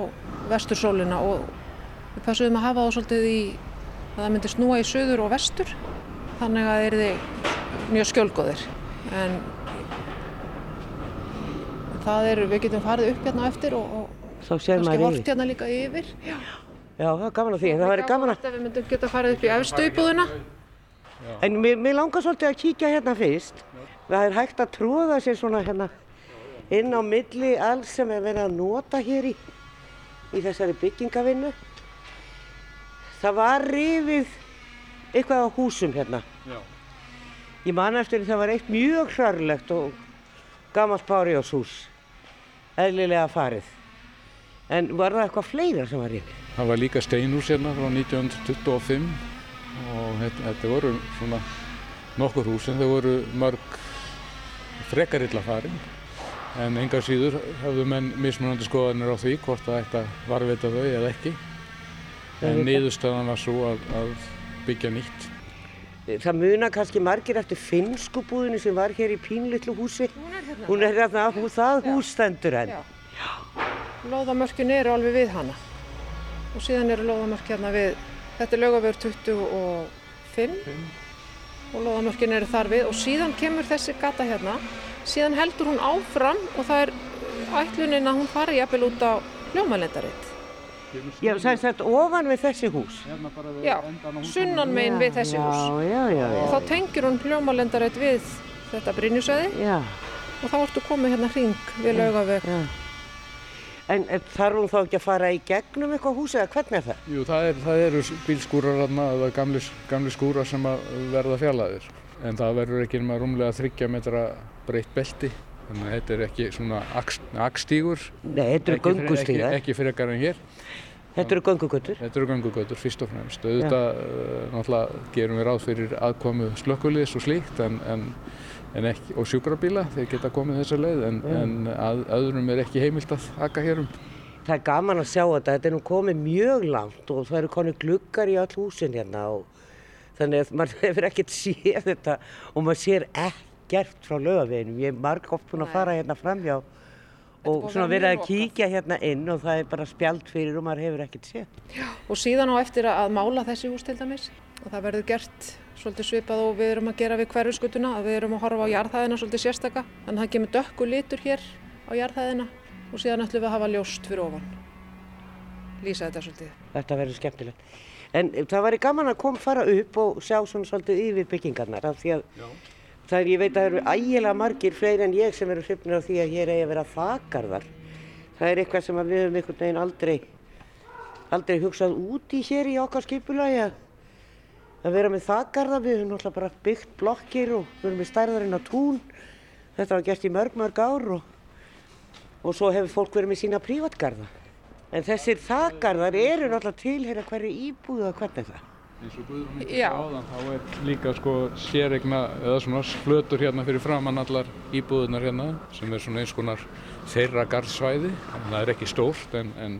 vestursólina og við passuðum að hafa þá svolítið í að það myndi snúa í söður og vestur þannig að það er þið mjög skjölgóðir en það er, við getum farið upp hérna eftir og, og kannski hort hérna líka yfir Já, Já það er gaman að því það væri gaman að við myndum geta farið upp í Já. En mér, mér langar svolítið að kíkja hérna fyrst. Það er hægt að tróða sér svona hérna inn á milli alls sem er verið að nota hér í, í þessari byggingavinnu. Það var rifið eitthvað á húsum hérna. Já. Ég man eftir því það var eitt mjög hrarlegt og gammalt bárjáshús, eðlilega farið. En var það eitthvað fleira sem var rifið? Það var líka steinhús hérna frá 1925 og þetta, þetta voru svona nokkur hús en þau voru mörg frekar illa farin en engar síður höfðu menn mismunandi skoðanir á því hvort það ætti að varvita þau eða ekki en niðurstöðan var svo að, að byggja nýtt Það muna kannski margir eftir finnsku búðinu sem var hér í pínlitlu húsi. Hún er hérna, hún, það hús stendur enn. Já. Lóðamörkin eru alveg við hana og síðan eru lóðamörk hérna við, þetta er lögavör 25 og lóðamörkin eru þar við og síðan kemur þessi gata hérna, síðan heldur hún áfram og það er ætlunin að hún fari jafnvel út á hljómalendaritt. Já, það er þetta ofan við þessi hús. Hérna bara við Já, endan á húsinu. sunnan megin við þessi hús Já, já, já, og já. þá tengir hún hljómalendaritt við þetta Brynjusæði Já, og þá ertu komið hérna hring við laugaveg. En þarf hún þá ekki að fara í gegnum eitthvað hús eða hvernig er það? Jú, það, er, það eru bílskúrar þarna, eða gamli, gamli skúrar sem að verða fjallaðir. En það verður ekki nema rúmlega þryggja metra breytt belti. Þannig að þetta er ekki svona akstígur. Nei, þetta eru Ekki, göngustíðar. ekki, ekki frekar en hér. Þetta eru göngugötur. Þetta eru göngugötur fyrst og fremst. Auðvitað uh, náttúrulega gerum við ráð fyrir aðkomu slökkuliðs og slíkt en, en ekki, og sjúkrabíla þeir geta komið þessa leið en, en að, öðrum er ekki heimilt að aka hér um. Það er gaman að sjá þetta. Þetta er nú komið mjög langt og það eru konið gluggar í all húsin hérna og þannig að maður <laughs> hefur ekkert séð þetta og maður sér ekkert frá lögaveginum. Ég er marg oft búin að fara hérna framjá og svona vera verið að kíkja hérna inn og það er bara spjald fyrir og maður hefur ekkert séð. Og síðan á eftir að mála þessi hús til dæmis og það verður gert svolítið svipað og við erum að gera við hverjuskutuna að við erum að horfa á jarðhæðina svolítið sérstaka en það kemur dökku litur hér á jarðhæðina og síðan ætlum við að hafa ljóst fyrir ofan. Lýsa þetta svolítið. Þetta verður skemmtilegt. En það væri gaman að koma fara upp og sjá svona svolítið yfir byggingarnar af því að það er, ég veit að það eru ægilega margir fleiri en ég sem eru hrifnir af því að hér eigi að vera þakarðar. Það er eitthvað sem við höfum einhvern veginn aldrei, aldrei hugsað út í hér í okkar skipulagi að, að vera með þakarða. Við höfum náttúrulega bara byggt blokkir og við höfum með stærðarinn á tún. Þetta var gert í mörg, mörg ár og, og svo hefur fólk verið með sína prívatgarða. En þessir þakgarðar eru náttúrulega tilheyra hverju íbúðu og hvernig er það? eins og Guðrún myndi Já. áðan þá er líka sko séregna eða svona flötur hérna fyrir framann allar íbúðunar hérna sem er svona eins konar þeirra garðsvæði það er ekki stórt en, en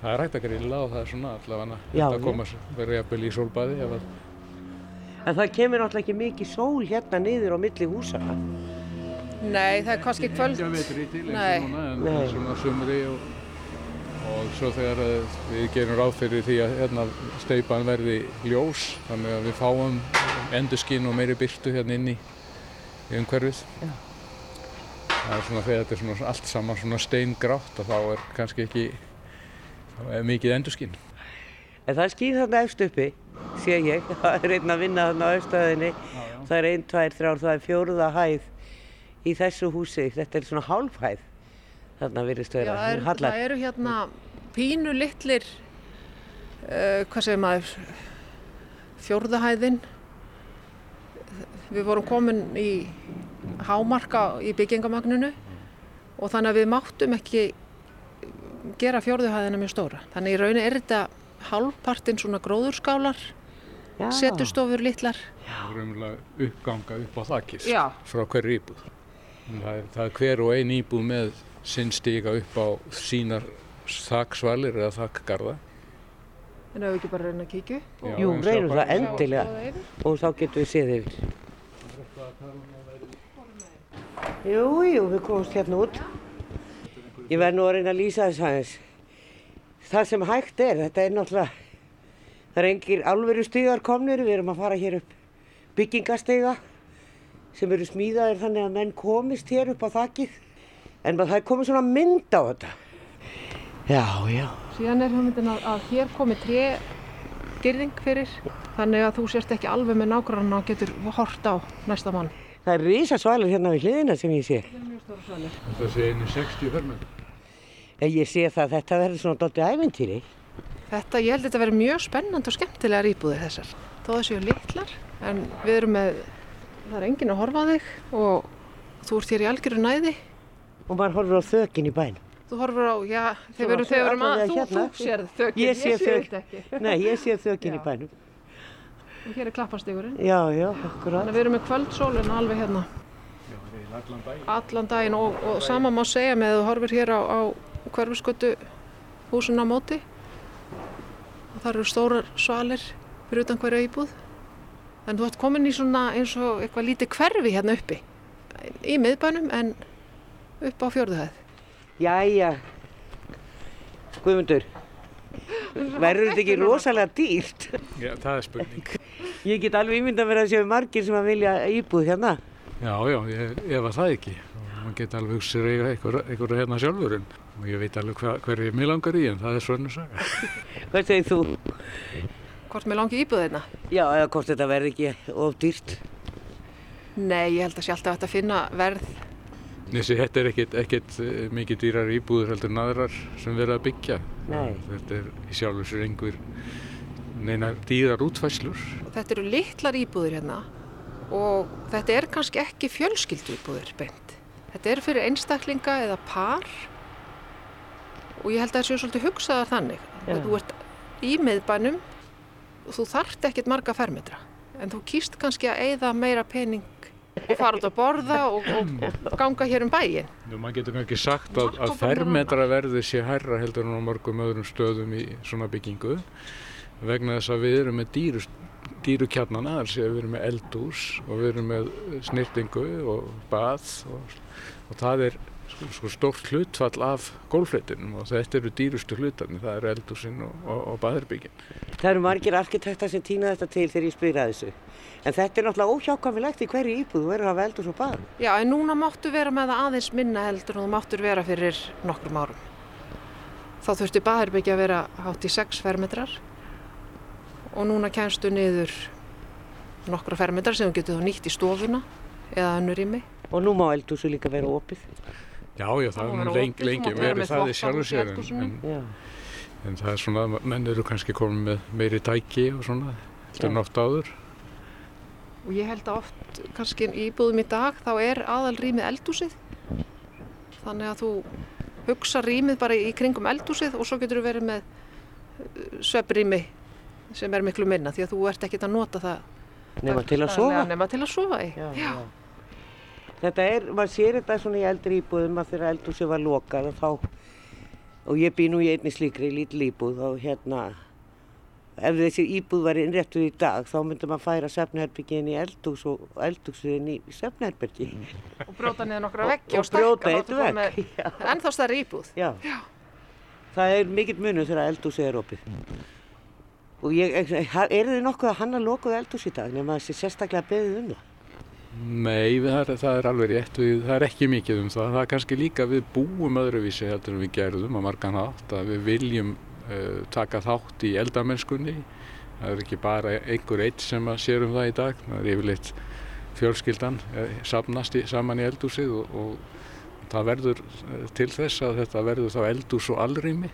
það er hægt að grilla og það er svona allavega að koma vera jafnvel í sólbaði ef að En það kemur náttúrulega ekki mikið sól hérna niður á milli húsana. Nei, það er kannski kvöld. ekki að vetri til eins og núna en Nei. en svona sumri og, og svo þegar eh, við gerum ráð fyrir því að hérna steipan verði ljós þannig að við fáum endurskinn og meiri byrtu hérna inn í, umhverfið Já. það er svona þegar þetta er svona allt saman svona steingrátt að þá er kannski ekki er mikið endurskinn En það er skýr þarna efst uppi, sé ég. <laughs> Það er einn að vinna þarna á efstöðinni. Það er einn, tvær, þrjár, það er fjóruða hæð í þessu húsi. Þetta er svona hálfhæð. Þarna virðist Já, vera. það, er, það eru hérna pínu litlir, uh, hvað segir maður, fjórðahæðin. Við vorum komin í hámarka í byggingamögnunu og þannig að við máttum ekki gera fjórðahæðina mjög stóra. Þannig í raunin er þetta hálfpartinn svona gróðurskálar, Já. setustofur litlar. og raunverulega uppganga upp á þakkið Já. frá hverju íbúð það er, það er hver og ein íbúð með sinn stiga upp á sínar þaksvalir eða þakkgarða En ef við ekki bara reyna að kíkju. Já, Jú, reynum það endilega. Og þá getum við séð yfir. Jú, jú, við komumst hérna út. Ég verð nú að reyna að lýsa þess aðeins. Það sem hægt er, þetta er náttúrulega, það er engir alvöru stigar komnir, við erum að fara hér upp byggingastiga sem eru smíðaðir þannig að menn komist hér upp á þakkið. En það er komið svona mynd á þetta. Já, já. Síðan er hugmyndin að, að hér komi tré girðing fyrir þannig að þú sérst ekki alveg með nágrann og getur hort á næsta mann. Það er risa svalur hérna við hliðina sem ég sé. Þetta sé einu 60 fermenn En ég sé það að þetta verður svona doldið ævintýri. Þetta, ég held að þetta verður mjög spennandi og skemmtilegar íbúðir þessar. Þó það séu litlar en við erum með, það er enginn að horfa á þig og þú ert hér í algjöru næði. Og maður horfir á þökin í bænum. Þú horfur á, já, þeir verum, þeir að, allavega þú, hérna. þú sérð þökinn, Ég sé ég sé þetta ekki. <laughs> Nei, ég sé þökin í bænum. og hér er klappastígurinn. Já, já, akkurat. Þannig að við erum með kvöldsólinn alveg hérna Allan dag. allan daginn og, og sama má segja með að þú horfir hér á, á hverfiskötu húsuna á móti og það eru stórar svalir fyrir utan hverja íbúð. Þannig þú ert komin í svona eins og eitthvað lítið hverfi hérna uppi í miðbænum en upp á fjörðuhæð. Jæja, Guðmundur, verður þetta ekki rosalega dýrt? Já, það er spurning. Ég get alveg ímynda að vera að séu margir sem að vilja íbúð hérna. Já, já, ég, ég var það ekki. Og maður geti alveg hugsið einhver hérna sjálfur en og ég veit alveg hva, hverju mér langar í en það er svörnu saga. <laughs> Hvað segir þú? Hvort mér langi íbúð hérna? Já, eða hvort þetta verður ekki of dýrt? Nei, ég held að sé alltaf að finna verð. Þessi, þetta er ekkit, ekkit eh, mikið dýrar íbúður heldur en aðrar sem verða að byggja. Nei. Þetta er í sjálfur sér einhver neina dýrar útfæslur. Og þetta eru litlar íbúðir hérna og þetta er kannski ekki fjölskyldu íbúðir beint. Þetta er fyrir einstaklinga eða par og ég held að það séu svolítið hugsaðar þannig. Já. Að þú ert í miðbænum og þú þarft ekkit marga fermetra en þú kýst kannski að eyða meira pening og fara út að borða og, og, og ganga hér um bæin. Nú, maður getur kannski sagt að, að fermetraverði sé hærra heldur en á mörgum öðrum stöðum í svona byggingu vegna þess að við erum með dýru, dýru kjarnana, þar sé að við erum með eldús og við erum með snirtingu og bað og, og það er sko, sko stórt hlutfall af gólfleitinum og þetta eru dýrustu hlutarnir, það eru eldúsin og, og, og baðherbyggin. Það eru margir arkitektar sem týna þetta til þegar ég spyr að þessu. En þetta er náttúrulega óhjákvæmilegt í hverju íbúð, þú verður að hafa eldús og bað. Já, en núna máttu vera með það aðeins minna heldur en þú máttur vera fyrir nokkrum árum. Þá þurfti baðherbyggja að vera hátt í 6 fermetrar og núna kemstu niður nokkra fermetrar sem þú getur þá nýtt í stofuna eða önnur rými. Og nú má eldúsu líka vera opið. Já, já, það er nú lengi, lengi verið það í sjálfu í sér en, en, en það er svona, menn eru kannski komin með meiri tæki og svona, en oft áður. Og ég held að oft, kannski í íbúðum í dag, þá er aðal rýmið eldúsið. Þannig að þú hugsa rýmið bara í kringum eldúsið og svo getur þú verið með svepprými sem er miklu minna því að þú ert ekkert að nota það Nefna til að sofa. Nema til að sofa í. Já, já. Þetta er, maður sér þetta svona í eldri íbúðum að þegar eldúsi var lokað og þá, og ég bý nú í einni slíkri lítil íbúð og hérna, ef þessi íbúð var innréttuð í dag þá myndi maður færa svefnherbyggin í eldús og eldúsin í svefnherbyggi. Og brjóta niður nokkra veggi og og, ertu kominn vegg, með <laughs> já. Ennþá stærri íbúð. Já. Það er mikill munur þegar eldúsi er opið. Og ég, eru þið nokkuð að hanna lokuð eldús í dag nema þessi sérstaklega beðið um það? Nei, það er, það er alveg rétt, við, það er ekki mikið um það. Það er kannski líka við búum öðruvísi heldur en við gerðum á margan hátt að við viljum uh, taka þátt í eldamennskunni. Það er ekki bara einhver eitt sem að sér um það í dag. Það er yfirleitt fjölskyldan eh, safnast í, saman í eldúsið og, og það verður eh, til þess að þetta verður þá eldús og alrými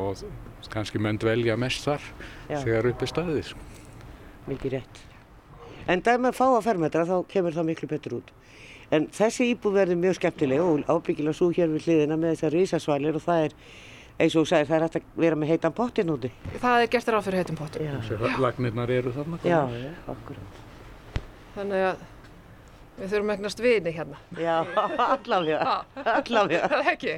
og kannski menn dvelja mest þar Já. þegar upp er staðið. mikið rétt. En það með fáa fermetra þá kemur það miklu betur út. En þessi íbúð verður mjög skemmtileg og ábyggilega svo hér við hliðina með þessar risasvalir og það er, eins og þú sagðir, það er hægt að vera með heitan pottin úti. Það er gert ráð fyrir heitum pottum. Já, Lagnirnar eru þarna. já, já, akkurat. Þannig að við þurfum eignast vini hérna. Já, allavega, allavega. Það er ekki?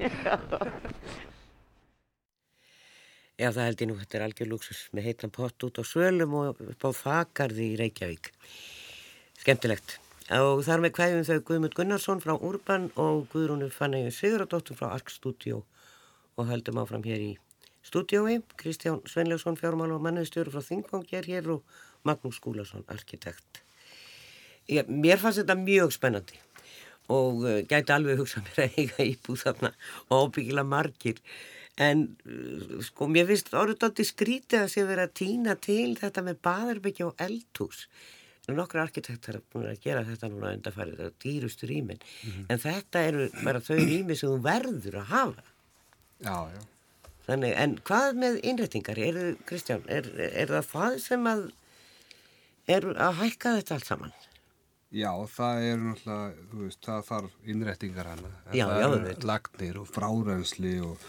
Já, það held ég nú, þetta er algjör luxus með heitan pott út á svölum og upp á þakarði í Reykjavík. Skemmtilegt. Og þar með kvæðum þau Guðmund Gunnarsson frá Urban og Guðrúnu Fannægjum Sigurðardóttur frá Ark Studio og höldum áfram hér í stúdiói. Kristján Svenljósson, fjármál og manniðstjóru frá Þingvang er hér og Magnús Skúlason, arkitekt. Ég, mér fannst þetta mjög spennandi og uh, gæti alveg hugsað mér að eiga íbúð þarna og ábyggilega margir. En uh, sko, mér finnst orðið átti skrítið að sé verið að týna til þetta með baðarbyggja og eldhús. Nú nokkur arkitektar er búin að gera þetta núna undarfærið, þetta er dýrustu rýmin. En þetta eru bara þau rými sem þú verður að hafa. Já, já. Þannig, en hvað með innréttingar? Eru, Kristján, er, er það það sem að er að hækka þetta allt saman? Já, það er náttúrulega, þú veist, það þarf innrettingar hana. En Já, það eru. Lagnir og frárensli og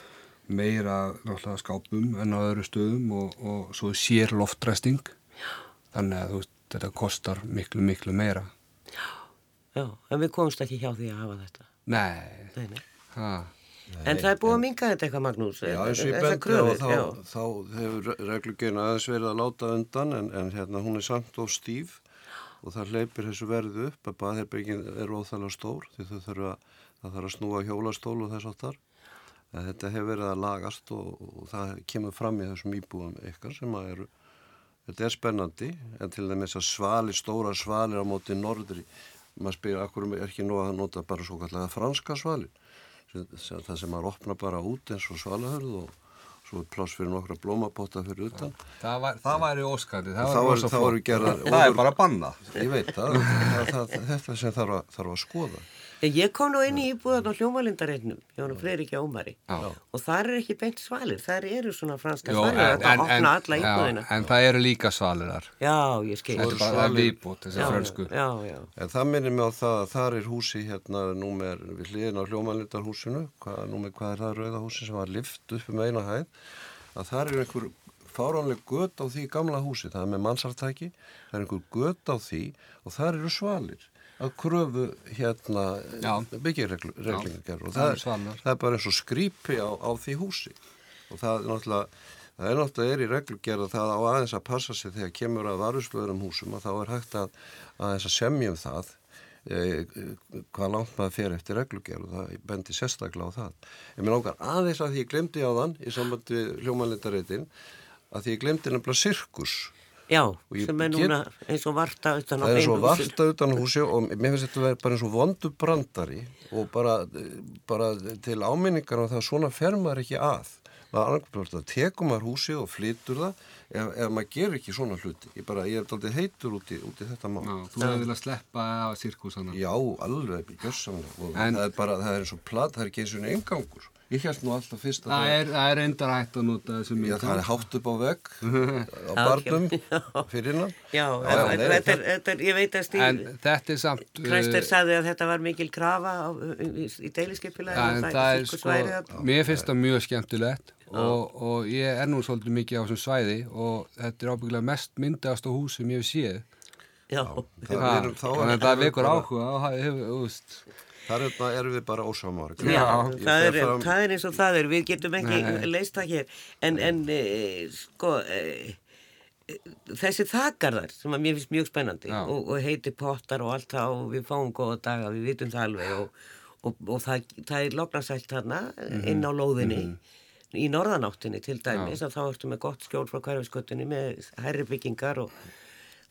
meira náttúrulega skápum en á öðru stöðum og, og svo sér loftræsting þannig að þú veist, þetta kostar miklu, miklu meira. Já, en við komumst ekki hjá því að hafa þetta. Nei, Nei, nei. ha, En það er búið að minga þetta eitthvað, Magnús. Já, eins og ég bendi á kröfur, þá, já. þá hefur reglugjörn aðeins verið að láta undan en, en hérna hún er samt og stíf og það hleypir þessu verðu upp að baðherbyggin er óþægilega stór því þau þurfa það þarf að snúa hjólastól og þess. En þetta hefur verið að lagast og, og það kemur fram í þessum íbúðum ykkar sem að eru, þetta er spennandi en til dæmis að svali, stóra svalir á móti norðri, maður spyrir akkur er ekki nú að nota bara svo kallega franska sem, það sem maður opna bara út eins og svalahörð og svo er pláss fyrir nokkra blómapotta fyrir utan. það, var, það væri óskandi, það er- þá eru flott. gerðar Það er bara bannað. Ég veit það, það, það, þetta sem þarf að, þarf að skoða. En Ég kom nú inn í íbúðan á hljómalindareitnum, Jónu Freiriki Ómari, Já. og þar er ekki beint svalir, þar eru svona franska Jó, svalir, þetta opna alla íbúðina. en það eru líka svalirar. Já, ég skil. Þetta er bara það viðbútt, þessi Já, frönsku. Já, já. En það minnir mig á það að þar er húsi hérna númer við hliðin á hljómanlindarhúsinu, hvað, númer hvað er það rauða húsi sem var lift upp um eina hæð, að þar er einhver fáránleg gött á því gamla húsi, það er með mannsartæki, það er einhver gött á því og þar eru svalir að kröfu hérna Já. byggirreglingar og það það, svalir. það er bara eins og skrýpi á, á því húsi og það er náttúrulega Það er náttúrulega er í reglugerð að það á aðeins að passa sig þegar kemur að varusblöðurum húsum að þá er hægt að aðeins að semjum það hvað langt maður fer eftir reglugerð og það bendi sérstaklega á það. Ég minn ákvar aðeins að því ég glemdi á þann í sambandi hljómanlindareitin að því ég glemdi nefnilega sirkus. Já, sem er get- núna eins og varta utan á Það er eins og einu húsi. varta utan á húsi og mér finnst þetta að vera bara eins og vondu brandari og bara, bara til áminningar á það að svona fer maður ekki að. Maður annarkvæmlega að tekum maður húsi og flytur það ef, ef maður ger ekki svona hluti. Ég, bara, ég er aldrei heitur út í, út í þetta mál. Já, þú hefði viljað sleppa af sirkusana. Já, alveg, En- það er bara, það er eins og plat, það er ekki eins og einn engangur. Ég held nú alltaf fyrst að Það er, það er endar hægt að nota þessu Já, mynd. það er hátt upp á vegg, <laughs> á barnum, <laughs> fyrir innan. Já, Já, en, nei, þetta, er, þetta er, ég veit að Stíl, En þetta er samt... Kræster uh, sagði að þetta var mikil krafa á, í, en það er sko, mér finnst það mjög skemmtilegt og, og ég er nú svolítið mikið á þessum svæði og þetta er ábyggilega mest myndast á hús sem ég hef séð. Já, Þannig að það vekur áhuga og það hefur, þú veist, Þar er, erum við bara ósamar. Já, Ég það, er, fram- það er eins og það er, við getum ekki leist það hér, en, en e, sko, e, þessi þakarðar sem að mér finnst mjög spennandi Já. og, og heiti pottar og allt það og við fáum góða daga, við vitum það alveg og, og, og það, það er loknarsælt þarna Mhm. inn á lóðinni í norðanáttinni til dæmis að þá ertu með gott skjól frá hverfisköttunni með herri byggingar og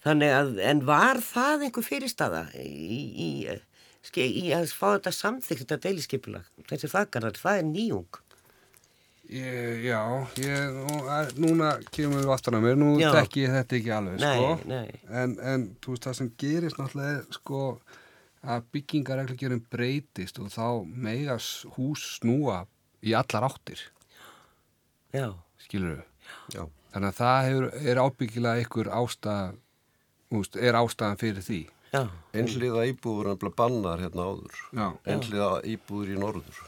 þannig að, en var það einhver fyrirstaða í, í, í að fá þetta samþykkt þetta deiliskepulag, þessi þakkarðar, það er nýjung ég, já, ég, nú, núna kemur við aftan að mér, nú tekki ég þetta ekki alveg, Nei, sko. nei. En, en þú veist, það sem gerist náttúrulega, sko, að byggingareglugjörn breytist og þá megas hús snúa í allar áttir, Já, skilur. Já. Þannig að það hefur, er ábyggilega ykkur ástæð, er ástæðan fyrir því. Einhliða íbúður er bara bannar hérna áður. Einhliða íbúður í norður.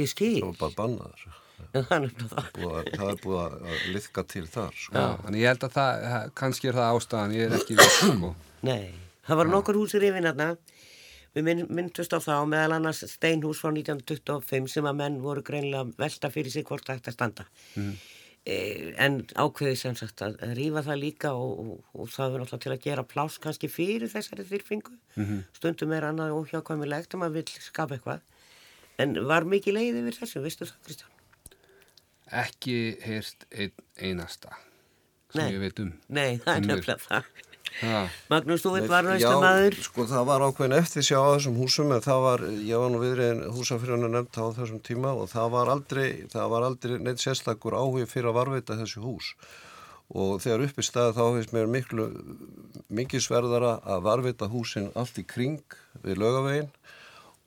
ég skil, Það var bara bannar. Já, það er. Búið að, það er búið að liðka til þar. Sko. Þannig ég held að það, kannski er það ástæðan, ég er ekki við, sko. <clears throat> Nei, það var nokkur húsir yfir hérna, við mynd, myndust á þá meðal annars steinhús frá 1925 sem að menn voru greinlega velta fyrir sig hvort það ætti að standa. Mm. En ákveði sem sagt að, rífa það líka og, og, og það er náttúrulega til að gera pláss kannski fyrir þessari þyrfingu. -hmm. Stundum er annað óhjákvæmilegt um að vil skapa eitthvað. En var mikið leið yfir þessu, veistu það Kristján? Ekki heyrst einn einasta sem Nei. ég veit um. Nei, það er nefnilega það. Ha. Magnús, þú veit maður. sko það var ákveðin eftir sjá á þessum húsum en það var, ég var nú viðriðin húsafyrjana nefnt á þessum tíma og það var aldrei, það var aldrei neitt sérstakur áhugi fyrir að varveita þessu hús og þegar uppi staði þá finnst mér miklu, mikið sverðara að varveita húsin allt í kring við lögavegin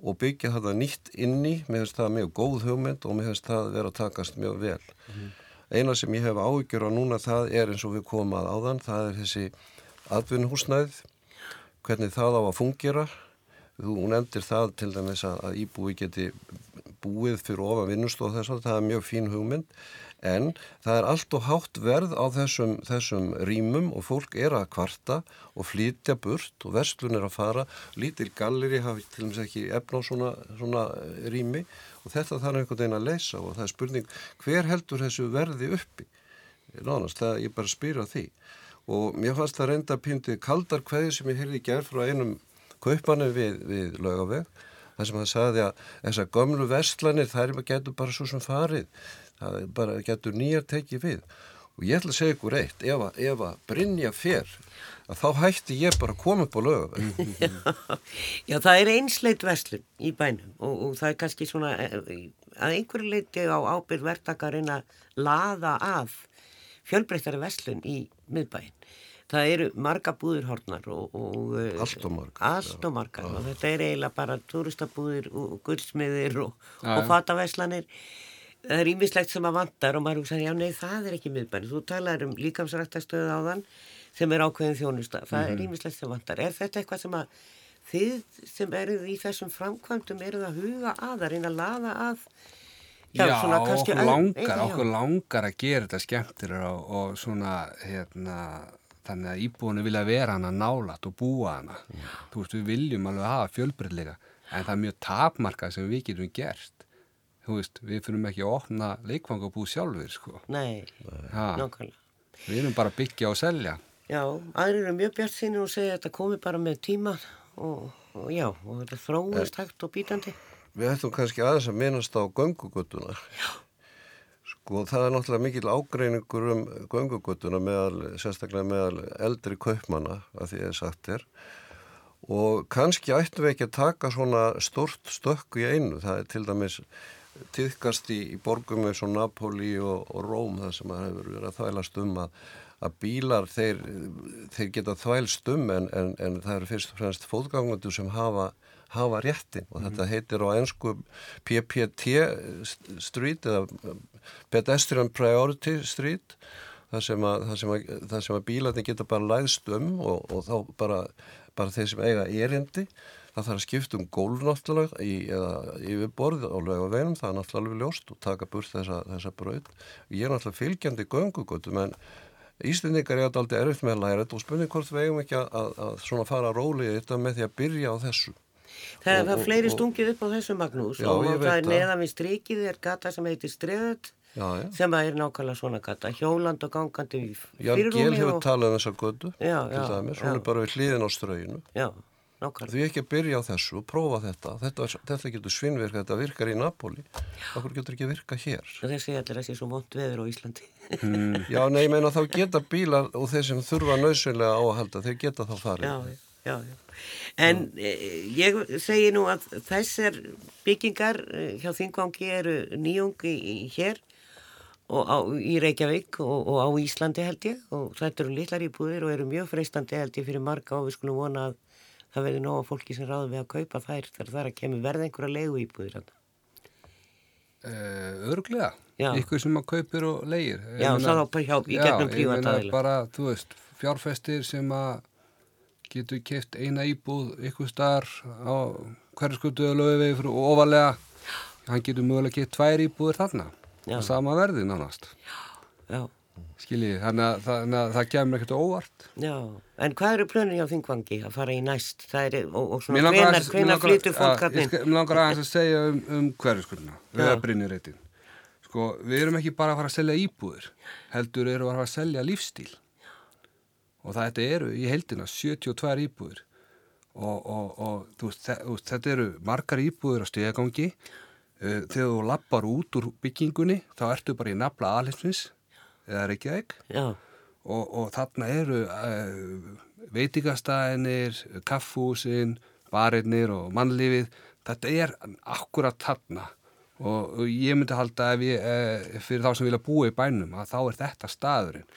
og byggja þetta nýtt inni, mér finnst það mjög góð hugmynd og mér finnst það vera að takast mjög vel. Eina sem ég hef áhyggjur á núna það er eins og við komum að áðan, það er þessi atvinnuhúsnæðið, hvernig það á að fungera. Þú nefndir það til dæmis að, íbúi geti búið fyrir ofan vinnustof þess að það er mjög fín hugmynd en það er allt og hátt verð á þessum, þessum rýmum og fólk er að kvarta og flytja burt og verslun er að fara, lítil galleri hafi til dæmis ekki efna á svona, svona rými og þetta þarf einhvern veginn að leysa og það er spurning hver heldur þessu verði uppi? Nánast, það ég bara spýra því og mér fannst það reynda pýndið kaldar hverju sem ég heyrði gerð frá einum kaupanum við, við lögaveg þar sem það sagði að þessar gömlu vestlanir þær getur bara svo sem farið. Það bara getur nýjar tekið við. Og ég ætla að segja ykkur eitt ef að, ef að Brynja fer að þá hætti ég bara að koma upp á lögaveg <laughs> Já, það er einsleit vestlun í bænum og, og það er kannski svona eh, að einhverju leiti á ábyrð verktakarinn að laða að fjölbreyttari vestlun í miðbæinn. Það eru marga búðurhornar og, og Allt og margar, allt og, margar og þetta er eiginlega bara turistabúðir og guldsmiðir og, og fataveslanir. Það er ímislegt sem að vantar og maður hugsa, já nei það er ekki miðbæinn. Þú talar um líkamsræktastöðu áðan sem er ákveðin þjónusta. Það Mhm. er ímislegt sem vantar. Er þetta eitthvað sem að þið sem eruð í þessum framkvæmdum eruð að huga að, að reyna að laða að Já, kannski okkur langar, já. okkur langar að gera þetta skemmtir og, og svona, hérna, þannig að íbúinu vilja vera hana nálat og búa hana. Þú veist, við viljum alveg hafa fjölbreyðleika, en það er mjög tapmarkað sem við getum gert. Þú veist, við fyrir ekki að opna leikfangabú sjálfur, sko. Nei, nákvæmlega. við erum bara að byggja og selja. Já, aðrir eru mjög bjart sinni og segja að þetta komi bara með tíma og, og já, og þetta þróist hægt og bítandi. Við ættum kannski aðeins að minnast á göngugötuna. Sko það er náttúrulega mikil ágreiningur um göngugötuna meðal, sérstaklega meðal eldri kaupmanna að því að sagt er. Og kannski ættum við ekki að taka svona stort stökku í einu. Það er til dæmis tíðkast í, í borgum eins og Napoli og, og Róm þar sem það hefur verið að þvælast um að, að bílar þeir, þeir geta þvælst um en, en, en það eru fyrst og fremst fótgangundu sem hafa, hafa réttin og þetta heitir á ennsku PPT Street eða Pedestrian Priority Street þar sem að, þar sem að, þar sem að bílarnir geta bara læðst um og, og þá bara, bara þeir sem eiga erindi það þarf að skipta um gólf náttúrulega í, eða yfirborð á lögaveginum, það er náttúrulega alveg ljóst og taka burt þessa, þessa braut. Ég er náttúrulega fylgjandi göngugötum en Íslendingar er alltaf erfitt með að læra þetta og spurning hvort við eigum ekki að, að, að svona fara róli í þetta með því að byrja á þessu. Það er og- fleiri stungið upp á þessu Magnús Já, og það er neðan við strikið er gata sem heitir Streðut Já, já. sem er nákvæmlega svona gata, hjóland og gangandi í Jan Gél fyrirrúmi hefur og... talað um þessa götu, Já, til já, dæmis, já. hún er bara við hliðin á ströginu. Já, nákvæmlega. Því ekki að byrja á þessu prófa þetta. Þetta, þetta getur svinnvirka, þetta virkar í Napoli. Okkur getur ekki virka hér. Að það sé svo vond veður á Íslandi. Já, nei, ég meina þá geta bílar og þeir sem þurfa nöðsynlega á að halda, þeir geta þá farið. já, já, já. En e, ég segi nú að þessar byggingar e, hjá Þingvangi eru nýjung í, í hér og á, í Reykjavík og, og á Íslandi held ég og þetta eru litlar íbúðir og eru mjög freistandi held ég fyrir marga og við skulum vona að það verður nóga fólki sem ráður við að kaupa þær þegar það er að kemur verða einhverja leigu íbúðir hann. Uh, örglega, Já. ykkur sem að kaupir og leigir. Ég Já, meina- það á bara hjá, í Já, gegnum ég prívat meina aðila. bara, þú veist, fjárfestir sem að getur keft eina íbúð ykkur starf á hverju skutu og löguvegi fyrir ofalega hann getur mögulega keft tvær íbúðir þarna Já. á sama verði nánast Já, skiljið, þannig að, þannig að það kemur ekkert óvart já. En hvað eru plönin hjá Þingvangi að fara í næst? Er, og, og svona hvenar, hvenar flytur fólk að skal- Mér langar aðeins að segja um, um hverju skuluna við Já. erum brinnirreitin sko, við erum ekki bara að fara að selja íbúðir heldur við að fara að selja lífstíl og þetta eru í heldina 72 íbúðir. Og, og, og þú þetta eru margar íbúðir á stegagangi uh, þegar þú lappar út úr byggingunni þá ertu bara í nafla aðlinsins eða Reykjavík. Og, og þarna eru uh, veitingastæðinir, kaffúsin, barinnir og mannlífið. Þetta er akkurat þarna. Og, ég myndi halda ef ég, uh, fyrir þá sem vilja búa í bænum að þá er þetta staðurinn.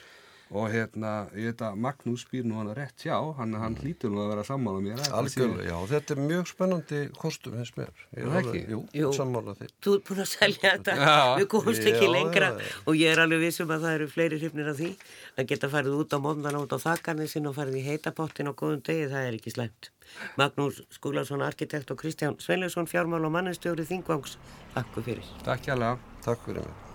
Og hérna, ég veit að Magnús býr nú hann rétt hjá, hann, hann hlýtur nú að vera sammála mér að- Algjörlega, já, þetta er mjög spennandi kostum hins mér. Ég Er það alveg- ekki? Jú, Jú. sammála því. Þú ert búin að selja þetta, Já. við komumst Já, ekki lengra já, og ég er alveg vissum að það eru fleiri hrifnir af því að geta farið út á móndana út á þakkarnisin og farið í heitapottin á góðum degi, það er ekki slæmt. Magnús Skúlason, arkitekt og Kristján Sveinleifsson, fjármál og mannestjóri Þingvangs, takku fyrir. Takk hjá Takk fyrir mig.